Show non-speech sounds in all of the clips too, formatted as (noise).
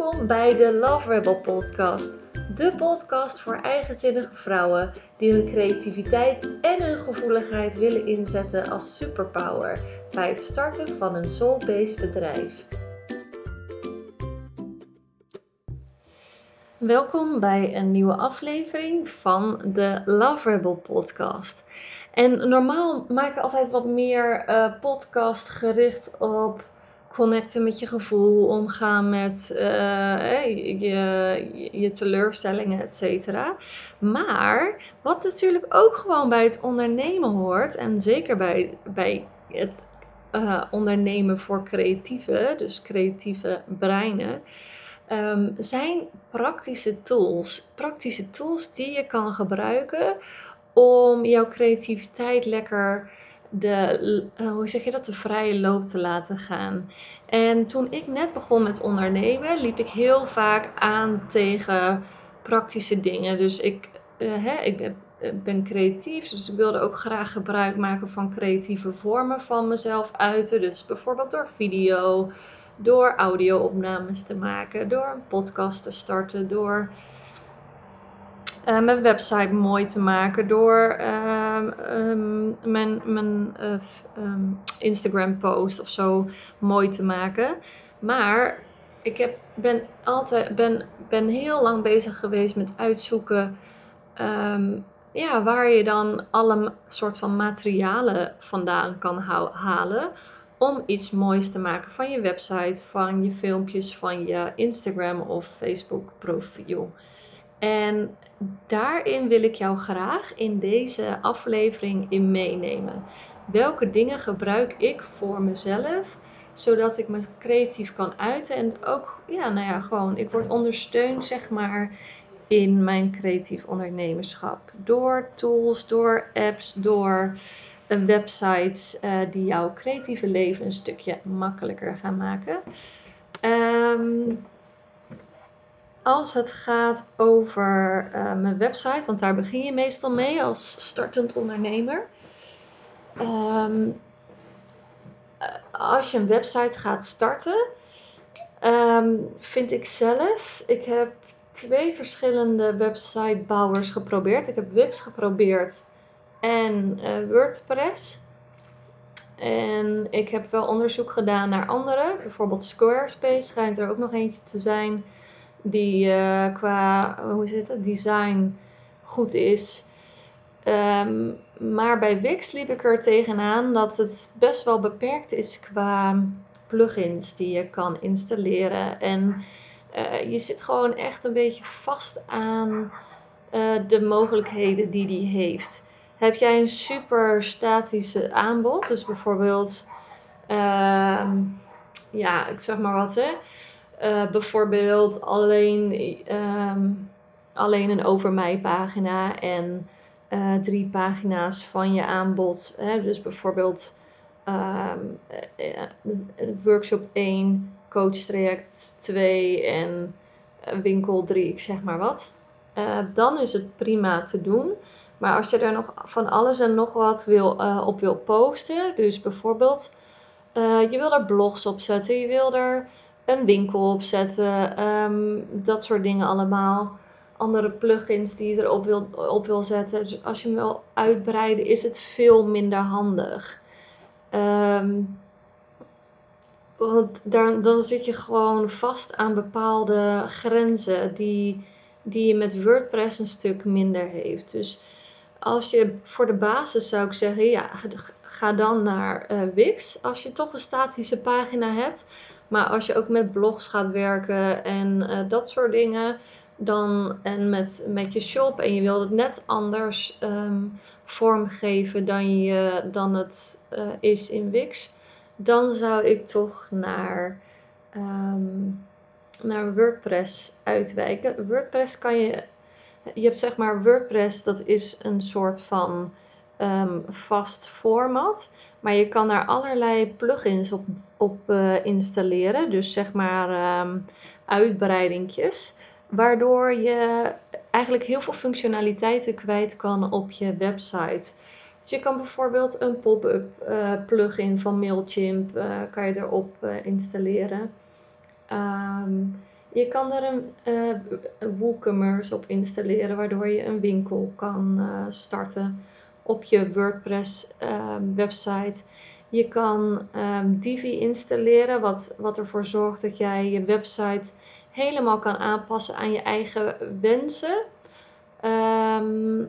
Welkom bij de Love Rebel podcast. De podcast voor eigenzinnige vrouwen die hun creativiteit en hun gevoeligheid willen inzetten als superpower bij het starten van een soul-based bedrijf. Welkom bij een nieuwe aflevering van de Love Rebel podcast. En normaal maak ik altijd wat meer uh, podcast gericht op connecten met je gevoel, omgaan met uh, je, je teleurstellingen, et cetera. Maar wat natuurlijk ook gewoon bij het ondernemen hoort, en zeker bij, bij het uh, ondernemen voor creatieve, dus creatieve breinen, um, zijn praktische tools. Praktische tools die je kan gebruiken om jouw creativiteit lekker de, uh, hoe zeg je dat, de vrije loop te laten gaan. En toen ik net begon met ondernemen, liep ik heel vaak aan tegen praktische dingen. Dus ik, uh, hè, ik ben, ben, creatief, dus ik wilde ook graag gebruik maken van creatieve vormen van mezelf uiten. Dus bijvoorbeeld door video, door audio-opnames te maken, door een podcast te starten, door uh, mijn website mooi te maken door uh, um, mijn, mijn uh, um, Instagram post of zo mooi te maken. Maar ik heb, ben, altijd, ben, ben heel lang bezig geweest met uitzoeken ja, waar je dan alle soort van materialen vandaan kan halen om iets moois te maken van je website, van je filmpjes, van je Instagram of Facebook profiel. En daarin wil ik jou graag in deze aflevering in meenemen. Welke dingen gebruik ik voor mezelf, zodat ik me creatief kan uiten en ook, ja, nou ja, gewoon, ik word ondersteund, zeg maar, in mijn creatief ondernemerschap. Door tools, door apps, door uh, websites uh, die jouw creatieve leven een stukje makkelijker gaan maken. Um, als het gaat over uh, mijn website, want daar begin je meestal mee als startend ondernemer. Um, als je een website gaat starten, um, vind ik zelf, ik heb twee verschillende websitebouwers geprobeerd. Ik heb Wix geprobeerd en uh, WordPress. En ik heb wel onderzoek gedaan naar andere. Bijvoorbeeld Squarespace schijnt er ook nog eentje te zijn die uh, qua hoe zit het, design goed is. Um, maar bij Wix liep ik er tegenaan dat het best wel beperkt is qua plugins die je kan installeren. En uh, je zit gewoon echt een beetje vast aan uh, de mogelijkheden die die heeft. Heb jij een super statische aanbod, dus bijvoorbeeld, uh, ja, ik zeg maar wat hè uh, bijvoorbeeld alleen, um, alleen een over mij pagina en uh, drie pagina's van je aanbod. Hè? Dus bijvoorbeeld um, workshop 1, coach traject 2 en winkel 3, ik zeg maar wat. Dan is het prima te doen. Maar als je er nog van alles en nog wat wil, op wil posten, dus bijvoorbeeld je wil er blogs op zetten, je wil er een winkel opzetten, um, dat soort dingen allemaal. Andere plugins die je erop wil, op wil zetten. Dus als je hem wil uitbreiden, is het veel minder handig. Um, want daar, dan zit je gewoon vast aan bepaalde grenzen die, die je met WordPress een stuk minder heeft. Dus als je voor de basis zou ik zeggen, ja, ga dan naar uh, Wix. Als je toch een statische pagina hebt. Maar als je ook met blogs gaat werken en uh, dat soort dingen, dan, en met, met je shop en je wilt het net anders um, vormgeven dan, je, dan het uh, is in Wix, dan zou ik toch naar, um, naar WordPress uitwijken. WordPress kan je, je hebt zeg maar WordPress, dat is een soort van um, vast format. Maar je kan daar allerlei plugins op, op uh, installeren. Dus zeg maar um, uitbreidingjes. Waardoor je eigenlijk heel veel functionaliteiten kwijt kan op je website. Dus je kan bijvoorbeeld een pop-up uh, plugin van Mailchimp uh, kan je erop installeren. Um, Je kan er een WooCommerce op installeren, waardoor je een winkel kan starten op je WordPress uh, website. Je kan um, Divi installeren, wat, wat ervoor zorgt dat jij je website helemaal kan aanpassen aan je eigen wensen. Um,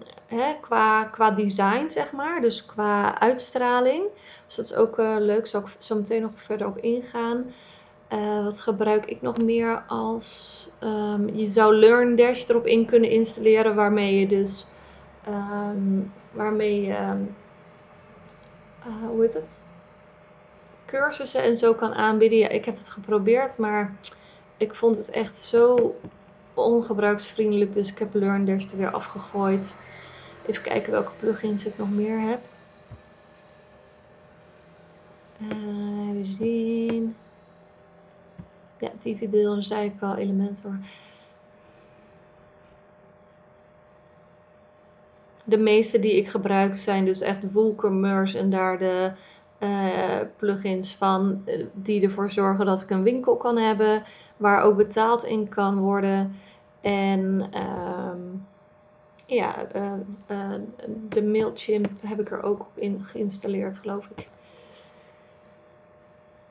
qua, qua design, zeg maar. Dus qua uitstraling. Dus dat is ook uh, leuk. Zal ik zo meteen nog verder op ingaan. Uh, wat gebruik ik nog meer als... Je zou Learn Dash erop in kunnen installeren. Waarmee je dus... waarmee je... Uh, hoe heet het? Cursussen en zo kan aanbieden. Ja, ik heb het geprobeerd, maar ik vond het echt zo ongebruiksvriendelijk. Dus ik heb LearnDash er weer afgegooid. Even kijken welke plugins ik nog meer heb. Uh, even zien. Ja, TV-beelden zei ik al, Elementor. De meeste die ik gebruik zijn dus echt WooCommerce en daar de uh, plugins van uh, die ervoor zorgen dat ik een winkel kan hebben waar ook betaald in kan worden. En um, ja, uh, de Mailchimp heb ik er ook op in geïnstalleerd, geloof ik.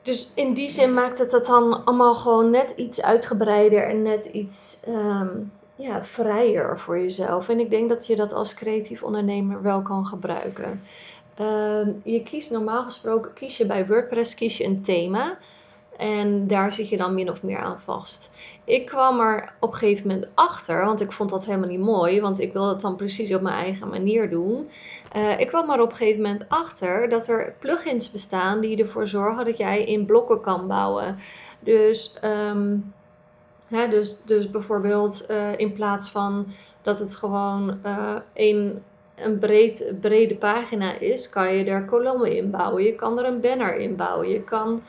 Dus in die zin maakt het dat dan allemaal gewoon net iets uitgebreider en net iets um, ja, vrijer voor jezelf. En ik denk dat je dat als creatief ondernemer wel kan gebruiken. Uh, je kiest normaal gesproken, kies je bij WordPress kies je een thema. En daar zit je dan min of meer aan vast. Ik kwam er op een gegeven moment achter, want ik vond dat helemaal niet mooi, want ik wil het dan precies op mijn eigen manier doen. Uh, ik kwam er op een gegeven moment achter dat er plugins bestaan die ervoor zorgen dat jij in blokken kan bouwen. Dus, um, dus, dus bijvoorbeeld uh, in plaats van dat het gewoon uh, een, een breed, brede pagina is, kan je er kolommen in bouwen. Je kan er een banner in bouwen. Je kan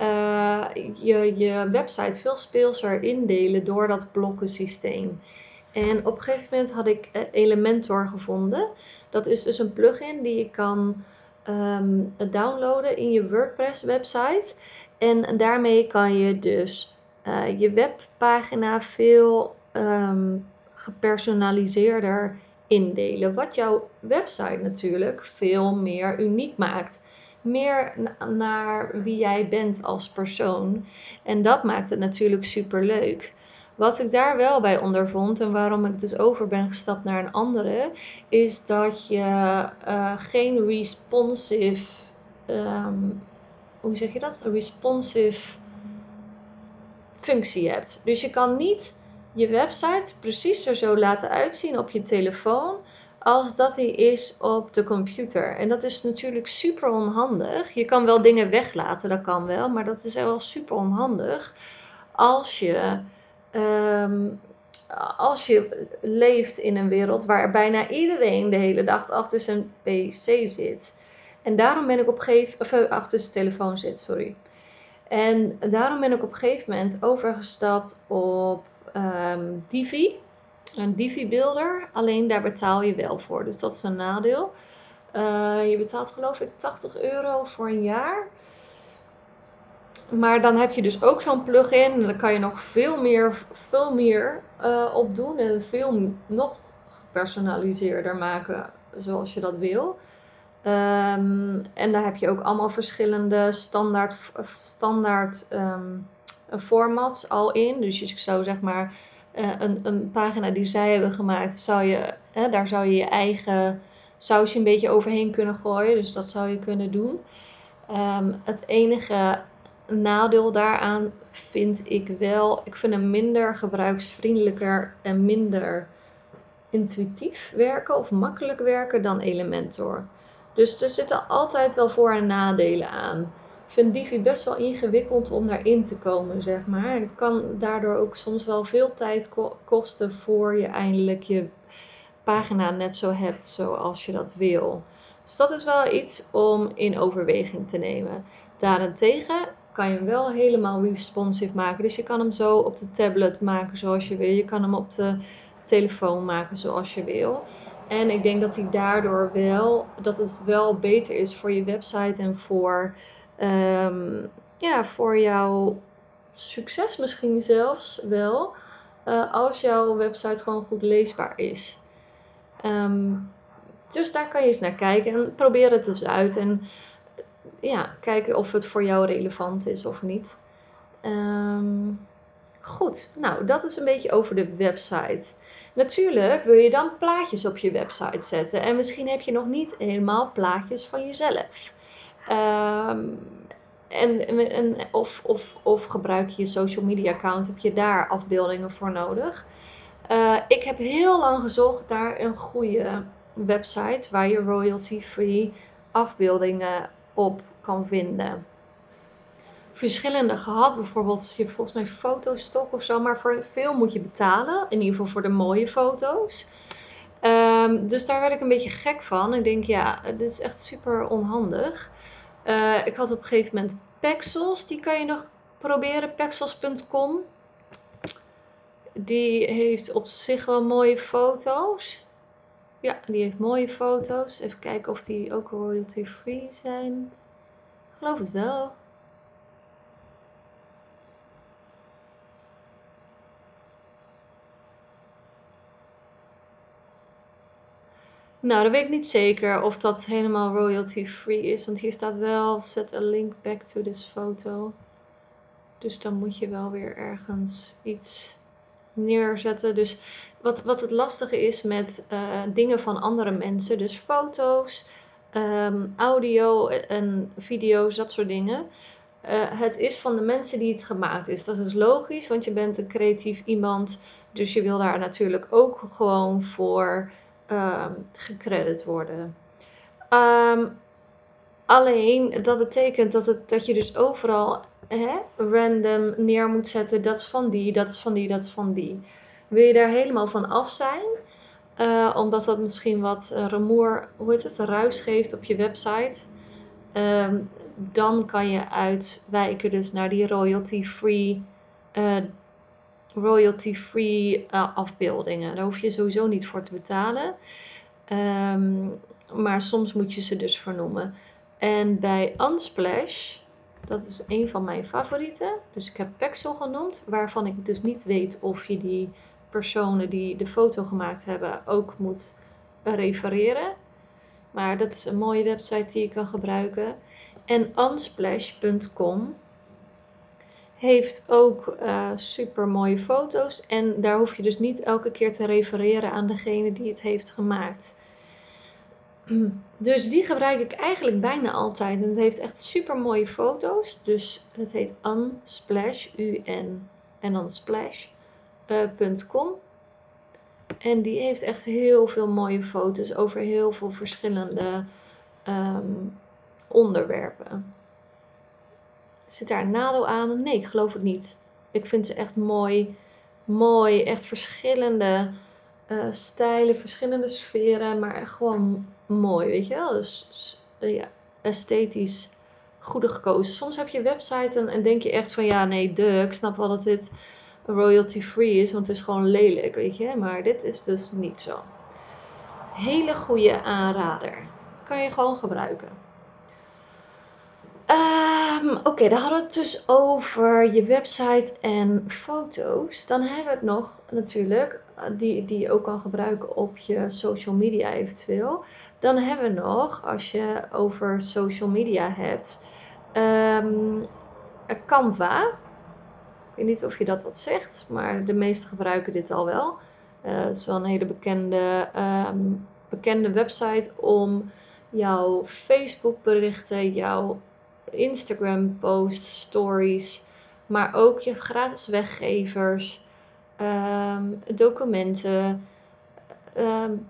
uh, je, website veel speelser indelen door dat blokkensysteem. En op een gegeven moment had ik Elementor gevonden. Dat is dus een plugin die je kan um, downloaden in je WordPress website. En daarmee kan je dus uh, je webpagina veel um, gepersonaliseerder indelen. Wat jouw website natuurlijk veel meer uniek maakt meer naar wie jij bent als persoon. En dat maakt het natuurlijk super leuk. Wat ik daar wel bij ondervond en waarom ik dus over ben gestapt naar een andere, is dat je uh, geen responsive, um, hoe zeg je dat? Responsive functie hebt. Dus je kan niet je website precies er zo laten uitzien op je telefoon als dat hij is op de computer. En dat is natuurlijk super onhandig. Je kan wel dingen weglaten, dat kan wel, maar dat is wel super onhandig als je, um, als je leeft in een wereld waar bijna iedereen de hele dag achter zijn PC zit. En daarom ben ik op gegeven of eh, achter zijn telefoon zit, sorry. En daarom ben ik op een gegeven moment overgestapt op um, Divi een Divi-builder, alleen daar betaal je wel voor. Dus dat is een nadeel. Uh, je betaalt geloof ik 80 euro voor een jaar. Maar dan heb je dus ook zo'n plugin. En dan kan je nog veel meer, veel meer uh, op doen. En veel nog gepersonaliseerder maken zoals je dat wil. Um, en daar heb je ook allemaal verschillende standaard, standaard um, formats al in. Dus je zou zeg maar uh, een, een, pagina die zij hebben gemaakt, zou je, daar zou je je eigen sausje een beetje overheen kunnen gooien. Dus dat zou je kunnen doen. Um, het enige nadeel daaraan vind ik wel, ik vind hem minder gebruiksvriendelijker en minder intuïtief werken of makkelijk werken dan Elementor. Dus er zitten altijd wel voor- en nadelen aan vind Divi best wel ingewikkeld om daarin te komen, zeg maar. Het kan daardoor ook soms wel veel tijd kosten voor je eindelijk je pagina net zo hebt zoals je dat wil. Dus dat is wel iets om in overweging te nemen. Daarentegen kan je hem wel helemaal responsive maken. Dus je kan hem zo op de tablet maken zoals je wil. Je kan hem op de telefoon maken zoals je wil. En ik denk dat hij daardoor wel, dat het wel beter is voor je website en voor um, ja, voor jouw succes misschien zelfs wel uh, als jouw website gewoon goed leesbaar is. Um, dus daar kan je eens naar kijken en probeer het dus uit. En ja, kijken of het voor jou relevant is of niet. Um, goed, nou dat is een beetje over de website. Natuurlijk wil je dan plaatjes op je website zetten. En misschien heb je nog niet helemaal plaatjes van jezelf. Um, en, of, of, of gebruik je je social media account, heb je daar afbeeldingen voor nodig. Uh, ik heb heel lang gezocht naar een goede website waar je royalty-free afbeeldingen op kan vinden. Verschillende gehad, bijvoorbeeld je volgens mij fotostok of zo, maar voor veel moet je betalen, in ieder geval voor de mooie foto's. Um, dus daar werd ik een beetje gek van. Ik denk, ja, dit is echt super onhandig. Uh, ik had op een gegeven moment Pexels, die kan je nog proberen, pexels.com. Die heeft op zich wel mooie foto's. Ja, die heeft mooie foto's. Even kijken of die ook royalty free zijn. Ik geloof het wel. Nou, dat weet ik niet zeker of dat helemaal royalty free is. Want hier staat wel set a link back to this photo. Dus dan moet je wel weer ergens iets neerzetten. Dus wat, wat het lastige is met uh, dingen van andere mensen, dus foto's, um, audio en video's, dat soort dingen. Uh, het is van de mensen die het gemaakt is. Dat is logisch, want je bent een creatief iemand. Dus je wil daar natuurlijk ook gewoon voor um, worden. Um, alleen dat betekent dat, het, dat je dus overal hè, random neer moet zetten. Dat is van die, dat is van die, dat is van die. Wil je daar helemaal van af zijn? Uh, omdat dat misschien wat uh, rumoer, hoe heet het, ruis geeft op je website. Um, dan kan je uitwijken dus naar die royalty-free uh, royalty-free uh, afbeeldingen. Daar hoef je sowieso niet voor te betalen. Um, maar soms moet je ze dus vernoemen. En bij Unsplash, dat is een van mijn favorieten. Dus ik heb Pexel genoemd, waarvan ik dus niet weet of je die personen die de foto gemaakt hebben ook moet refereren. Maar dat is een mooie website die je kan gebruiken. En unsplash.com heeft ook uh, super mooie foto's. En daar hoef je dus niet elke keer te refereren aan degene die het heeft gemaakt. Dus die gebruik ik eigenlijk bijna altijd. En het heeft echt super mooie foto's. Dus het heet Unsplash, U-N en dan splash.com. Uh, en die heeft echt heel veel mooie foto's over heel veel verschillende um, onderwerpen. Zit daar een nadeel aan? Nee, ik geloof het niet. Ik vind ze echt mooi. Mooi. Echt verschillende uh, stijlen, verschillende sferen. Maar gewoon mooi, weet je wel. Dus ja, esthetisch goed gekozen. Soms heb je website en, en, denk je echt van... Ja, nee, de, ik snap wel dat dit royalty free is. Want het is gewoon lelijk, weet je. Maar dit is dus niet zo. Hele goede aanrader. Kan je gewoon gebruiken. Um, Oké, dan hadden we het dus over je website en foto's. Dan hebben we het nog natuurlijk, die, die je ook kan gebruiken op je social media eventueel. Dan hebben we nog, als je over social media hebt, um, Canva. Ik weet niet of je dat wat zegt, maar de meesten gebruiken dit al wel. Uh, het is wel een hele bekende, um, bekende website om jouw Facebook berichten, jouw Instagram posts, stories, maar ook je gratis weggevers, um, documenten, um,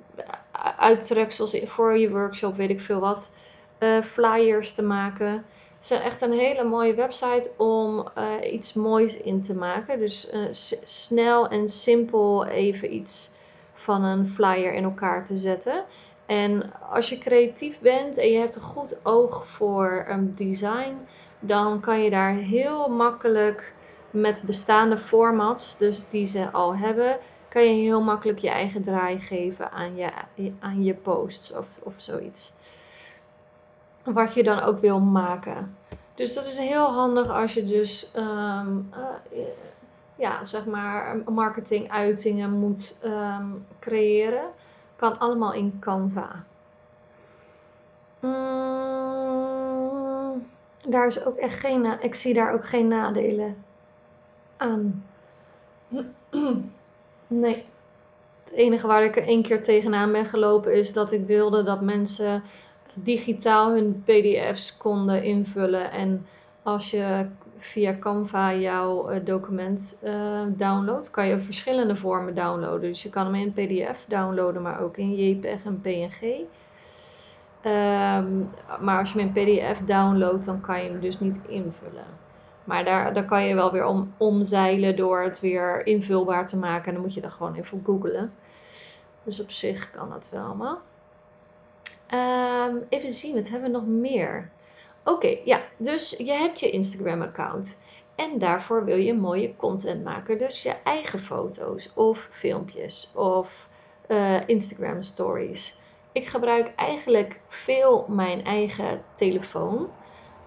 uittreksels voor je workshop, weet ik veel wat, uh, flyers te maken. Het is echt een hele mooie website om uh, iets moois in te maken. Dus uh, snel en simpel even iets van een flyer in elkaar te zetten. En als je creatief bent en je hebt een goed oog voor um, design, dan kan je daar heel makkelijk met bestaande formats, dus die ze al hebben, kan je heel makkelijk je eigen draai geven aan je, aan je posts of, of zoiets. Wat je dan ook wil maken. Dus dat is heel handig als je dus ehm, eh, ja, zeg maar marketinguitingen moet ehm, creëren. Kan allemaal in Canva. Mm, daar is ook echt geen, ik zie daar ook geen nadelen aan. (clears throat) nee. Het enige waar ik er één keer tegenaan ben gelopen is dat ik wilde dat mensen digitaal hun PDF's konden invullen. En als je via Canva jouw uh, document uh, kan je verschillende vormen downloaden. Dus je kan hem in PDF downloaden, maar ook in JPEG en PNG. Um, maar als je hem in PDF downloadt, dan kan je hem dus niet invullen. Maar daar, daar kan je wel weer om, omzeilen door het weer invulbaar te maken. En dan moet je dat gewoon even googlen. Dus op zich kan dat wel allemaal. Um, even zien, wat hebben we nog meer? Oké, ja, dus je hebt je Instagram-account. En daarvoor wil je mooie content maken. Dus je eigen foto's of filmpjes of uh, Instagram stories. Ik gebruik eigenlijk veel mijn eigen telefoon.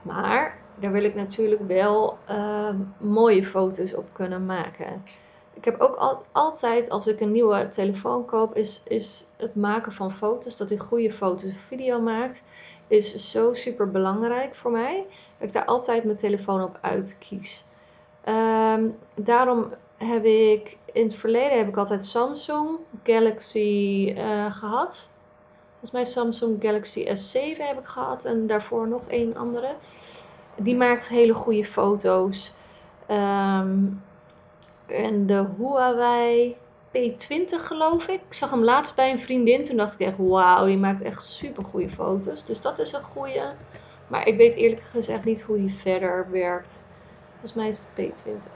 Maar daar wil ik natuurlijk wel uh, mooie foto's op kunnen maken. Ik heb ook al, altijd, als ik een nieuwe telefoon koop, is, is het maken van foto's, dat hij goede foto's of video maakt, is zo super belangrijk voor mij. Dat ik daar altijd mijn telefoon op uitkies. Um, daarom heb ik in het verleden heb ik altijd Samsung Galaxy uh, gehad. Volgens mij Samsung Galaxy S7 heb ik gehad en daarvoor nog een andere. Die maakt hele goede foto's. Um, en de Huawei P20 geloof ik. Ik zag hem laatst bij een vriendin. Toen dacht ik echt, wauw, die maakt echt super goede foto's. Dus dat is een goede. Maar ik weet eerlijk gezegd niet hoe die verder werkt. Volgens mij is het P20.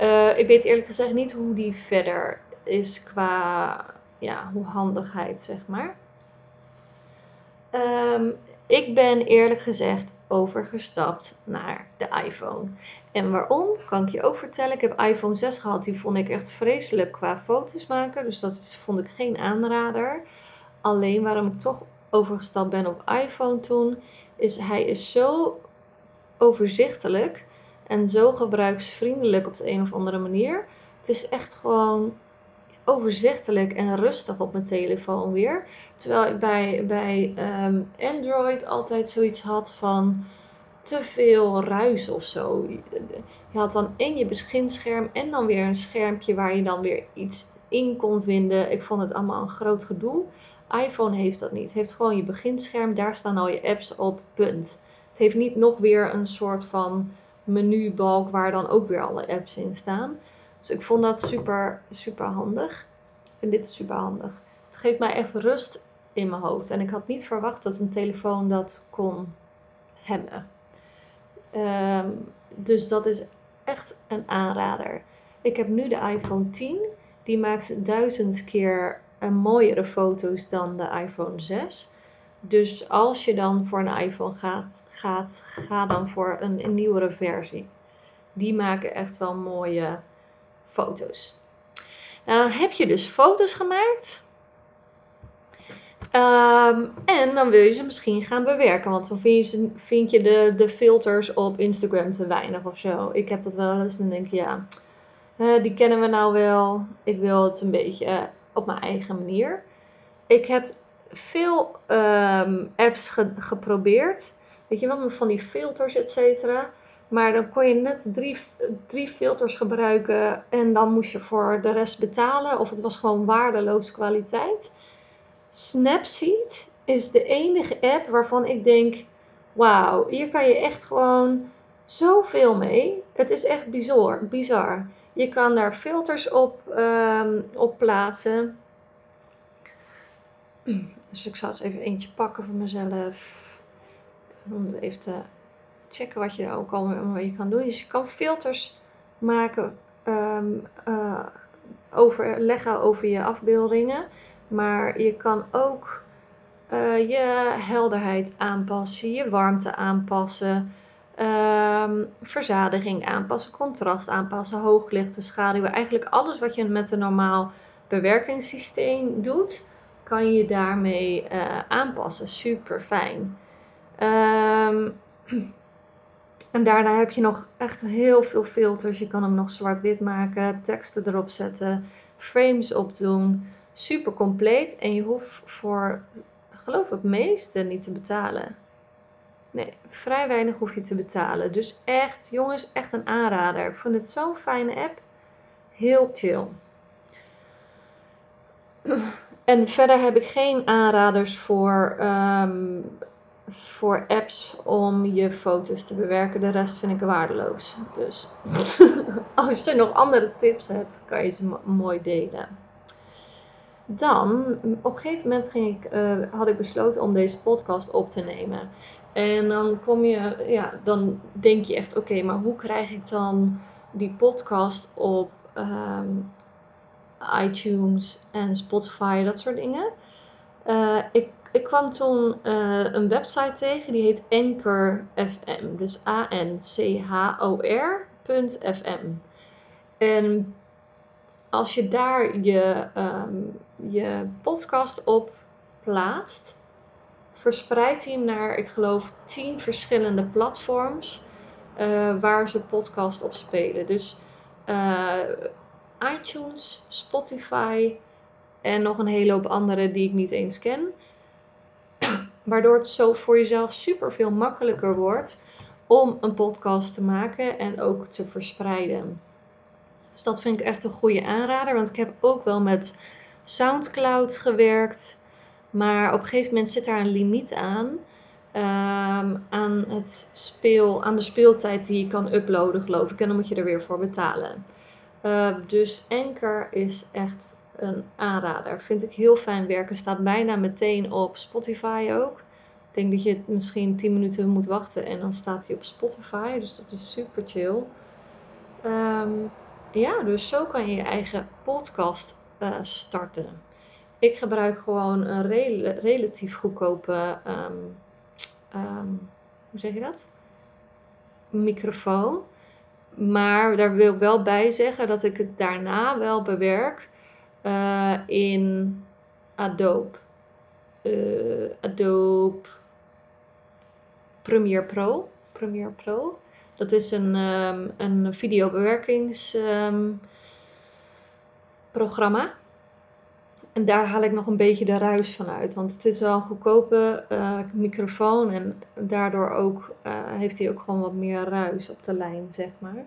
Uh, ik weet eerlijk gezegd niet hoe die verder is qua ja, hoe handigheid, zeg maar. Um, ik ben eerlijk gezegd overgestapt naar de iPhone. En waarom, kan ik je ook vertellen. Ik heb iPhone 6 gehad, die vond ik echt vreselijk qua foto's maken. Dus dat vond ik geen aanrader. Alleen waarom ik toch overgestapt ben op iPhone toen, is hij is zo overzichtelijk en zo gebruiksvriendelijk op de een of andere manier. Het is echt gewoon overzichtelijk en rustig op mijn telefoon weer. Terwijl ik bij, bij um, Android altijd zoiets had van te veel ruis of zo. Je had dan in je beginscherm en dan weer een schermpje waar je dan weer iets in kon vinden. Ik vond het allemaal een groot gedoe. iPhone heeft dat niet. Het heeft gewoon je beginscherm, daar staan al je apps op, punt. Het heeft niet nog weer een soort van menubalk waar dan ook weer alle apps in staan. Dus ik vond dat super, super handig. Ik vind dit super handig. Het geeft mij echt rust in mijn hoofd. En ik had niet verwacht dat een telefoon dat kon hebben. Um, dus dat is echt een aanrader. Ik heb nu de iPhone 10. Die maakt duizend keer mooiere foto's dan de iPhone 6. Dus als je dan voor een iPhone gaat, ga dan voor een, een nieuwere versie. Die maken echt wel mooie foto's. Nou, heb je dus foto's gemaakt. Um, en dan wil je ze misschien gaan bewerken. Want dan vind je, vind je de, de filters op Instagram te weinig of zo. Ik heb dat wel eens. Dan denk je, ja, uh, die kennen we nou wel. Ik wil het een beetje uh, op mijn eigen manier. Ik heb veel um, apps ge geprobeerd. Weet je wel, van die filters, et cetera. Maar dan kon je net drie, drie filters gebruiken en dan moest je voor de rest betalen. Of het was gewoon waardeloze kwaliteit. Snapseed is de enige app waarvan ik denk: wauw, hier kan je echt gewoon zoveel mee. Het is echt bizar. bizar. Je kan daar filters op, um, op plaatsen. Dus ik zal eens even eentje pakken voor mezelf. Om even te checken wat je ook al je kan doen. Dus je kan filters maken, um, uh, over, leggen over je afbeeldingen. Maar je kan ook uh, je helderheid aanpassen, je warmte aanpassen, um, verzadiging aanpassen, contrast aanpassen, hooglichten, schaduwen. Eigenlijk alles wat je met een normaal bewerkingssysteem doet, kan je daarmee uh, aanpassen. Super fijn. Um, (clears throat) En daarna heb je nog echt heel veel filters. Je kan hem nog zwart-wit maken, teksten erop zetten, frames opdoen. Super compleet. En je hoeft voor, geloof het meeste niet te betalen. Nee, vrij weinig hoef je te betalen. Dus echt, jongens, echt een aanrader. Ik vond het zo'n fijne app. Heel chill. En verder heb ik geen aanraders voor, ehm, voor apps om je foto's te bewerken. De rest vind ik waardeloos. Dus (laughs) als je nog andere tips hebt, kan je ze mooi delen. Dan, op een gegeven moment ging ik, uh, had ik besloten om deze podcast op te nemen. En dan kom je, ja, dan denk je echt, oké, maar hoe krijg ik dan die podcast op ehm, iTunes en Spotify, dat soort dingen. Uh, ik, ik kwam toen uh, een website tegen, die heet Anchor FM. Dus A-N-C-H-O-R.fm. En als je daar je, um, je podcast op plaatst, verspreidt hij naar, ik geloof, tien verschillende platforms uh, waar ze podcast op spelen. Dus uh, iTunes, Spotify en nog een hele hoop andere die ik niet eens ken. (clears throat) Waardoor het zo voor jezelf super veel makkelijker wordt om een podcast te maken en ook te verspreiden. Dus dat vind ik echt een goede aanrader, want ik heb ook wel met SoundCloud gewerkt. Maar op een gegeven moment zit daar een limiet aan. Um, aan, het speel, aan de speeltijd die je kan uploaden, geloof ik. En dan moet je er weer voor betalen. Uh, dus Anchor is echt een aanrader. Vind ik heel fijn werken. Staat bijna meteen op Spotify ook. Ik denk dat je misschien 10 minuten moet wachten en dan staat hij op Spotify. Dus dat is super chill. Um, ja, dus zo kan je je eigen podcast uh, starten. Ik gebruik gewoon een rel relatief goedkope, um, um, hoe zeg je dat? Microfoon. Maar daar wil ik wel bij zeggen dat ik het daarna wel bewerk uh, in Adobe. Uh, Adobe Premiere Pro. Premiere Pro. Dat is een, um, een videobewerkingsprogramma. En daar haal ik nog een beetje de ruis van uit. Want het is wel een goedkope uh, microfoon. En daardoor ook, uh, heeft hij ook gewoon wat meer ruis op de lijn, zeg maar.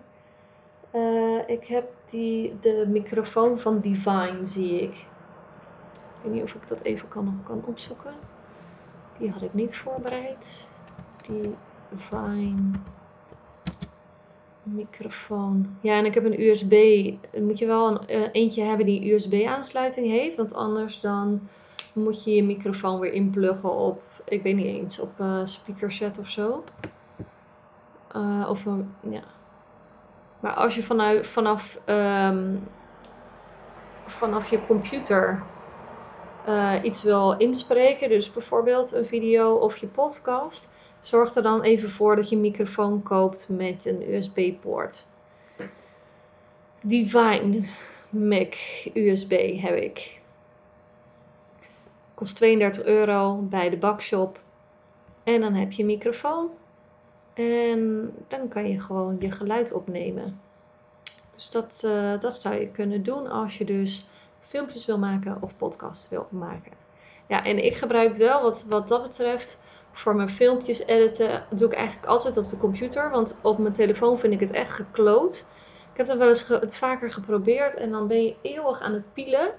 Uh, ik heb die, de microfoon van Divine, zie ik. Ik weet niet of ik dat even kan, kan opzoeken. Die had ik niet voorbereid. Divine microfoon. Ja, en ik heb een USB. moet je wel een, uh, eentje hebben die USB-aansluiting heeft. Want anders dan moet je je microfoon weer inpluggen op, ik weet niet eens, op uh, speaker set of zo. Uh, of een, ja. Maar als je vanuit, vanaf, um, vanaf je computer iets wil inspreken, dus bijvoorbeeld een video of je podcast, Zorg er dan even voor dat je microfoon koopt met een USB-poort. Divine Mac USB heb ik. Kost 32 euro bij de bakshop. En dan heb je microfoon. En dan kan je gewoon je geluid opnemen. Dus dat, uh, dat zou je kunnen doen als je dus filmpjes wil maken of podcasts wil maken. Ja, en ik gebruik wel wat, wat dat betreft voor mijn filmpjes editen doe ik eigenlijk altijd op de computer. Want op mijn telefoon vind ik het echt gekloot. Ik heb dat wel eens het vaker geprobeerd en dan ben je eeuwig aan het pielen.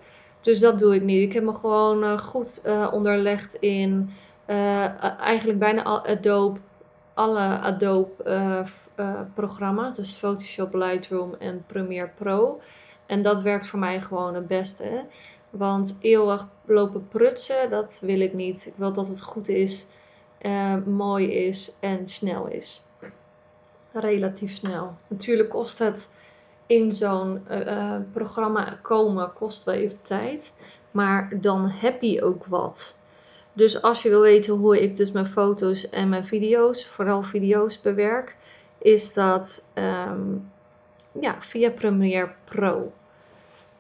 Dus dat doe ik niet. Ik heb me gewoon uh, goed uh, onderlegd in uh, eigenlijk bijna al Adobe, alle Adobe programma's. Dus Photoshop, Lightroom en Premiere Pro. En dat werkt voor mij gewoon het beste. Want eeuwig lopen prutsen, dat wil ik niet. Ik wil dat het goed is uh, mooi is en snel is. Relatief snel. Natuurlijk kost het in zo'n uh, programma komen kost wel even tijd. Maar dan heb je ook wat. Dus als je wil weten hoe ik dus mijn foto's en mijn video's, vooral video's bewerk, is dat um, ja, via Premiere Pro.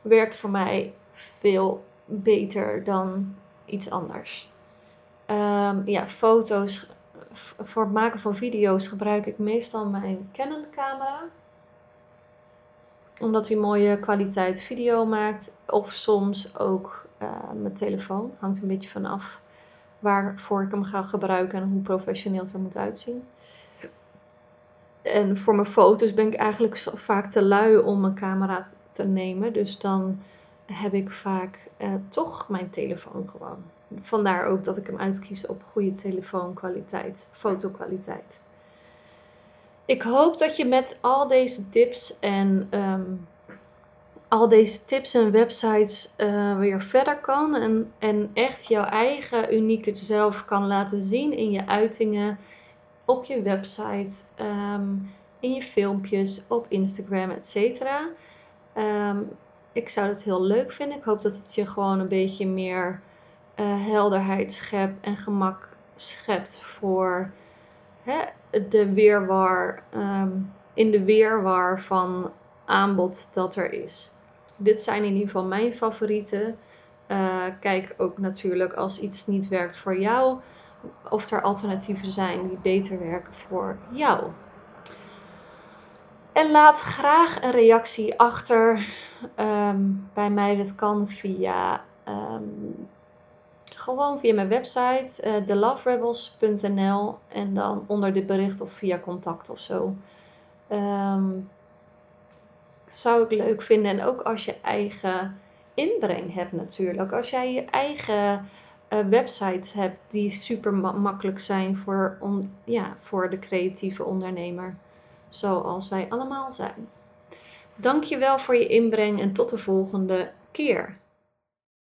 Werkt voor mij veel beter dan iets anders. Um, ja, foto's voor het maken van video's gebruik ik meestal mijn Canon camera. Omdat hij mooie kwaliteit video maakt. Of soms ook uh, mijn telefoon. Hangt een beetje vanaf waarvoor ik hem ga gebruiken en hoe professioneel het er moet uitzien. En voor mijn foto's ben ik eigenlijk vaak te lui om een camera te nemen. Dus dan heb ik vaak uh, toch mijn telefoon gewoon. Vandaar ook dat ik hem uitkies op goede telefoonkwaliteit, fotokwaliteit. Ik hoop dat je met al deze tips en um, al deze tips en websites uh, weer verder kan en, en echt jouw eigen unieke zelf kan laten zien in je uitingen, op je website, um, in je filmpjes, op Instagram, etc. Um, ik zou het heel leuk vinden. Ik hoop dat het je gewoon een beetje meer uh, helderheid schept en gemak schept voor hè, de weerwar, um, in de weerwar van aanbod dat er is. Dit zijn in ieder geval mijn favorieten. Uh, kijk ook natuurlijk als iets niet werkt voor jou, of er alternatieven zijn die beter werken voor jou. En laat graag een reactie achter um, bij mij. Dat kan via um, gewoon via mijn website uh, eh, theloverebels.nl en dan onder dit bericht of via contact of zo. Um, zou ik leuk vinden. En ook als je eigen inbreng hebt natuurlijk. Als jij je eigen uh, websites hebt die super makkelijk zijn voor, ja, voor de creatieve ondernemer. Zoals wij allemaal zijn. Dankjewel voor je inbreng en tot de volgende keer.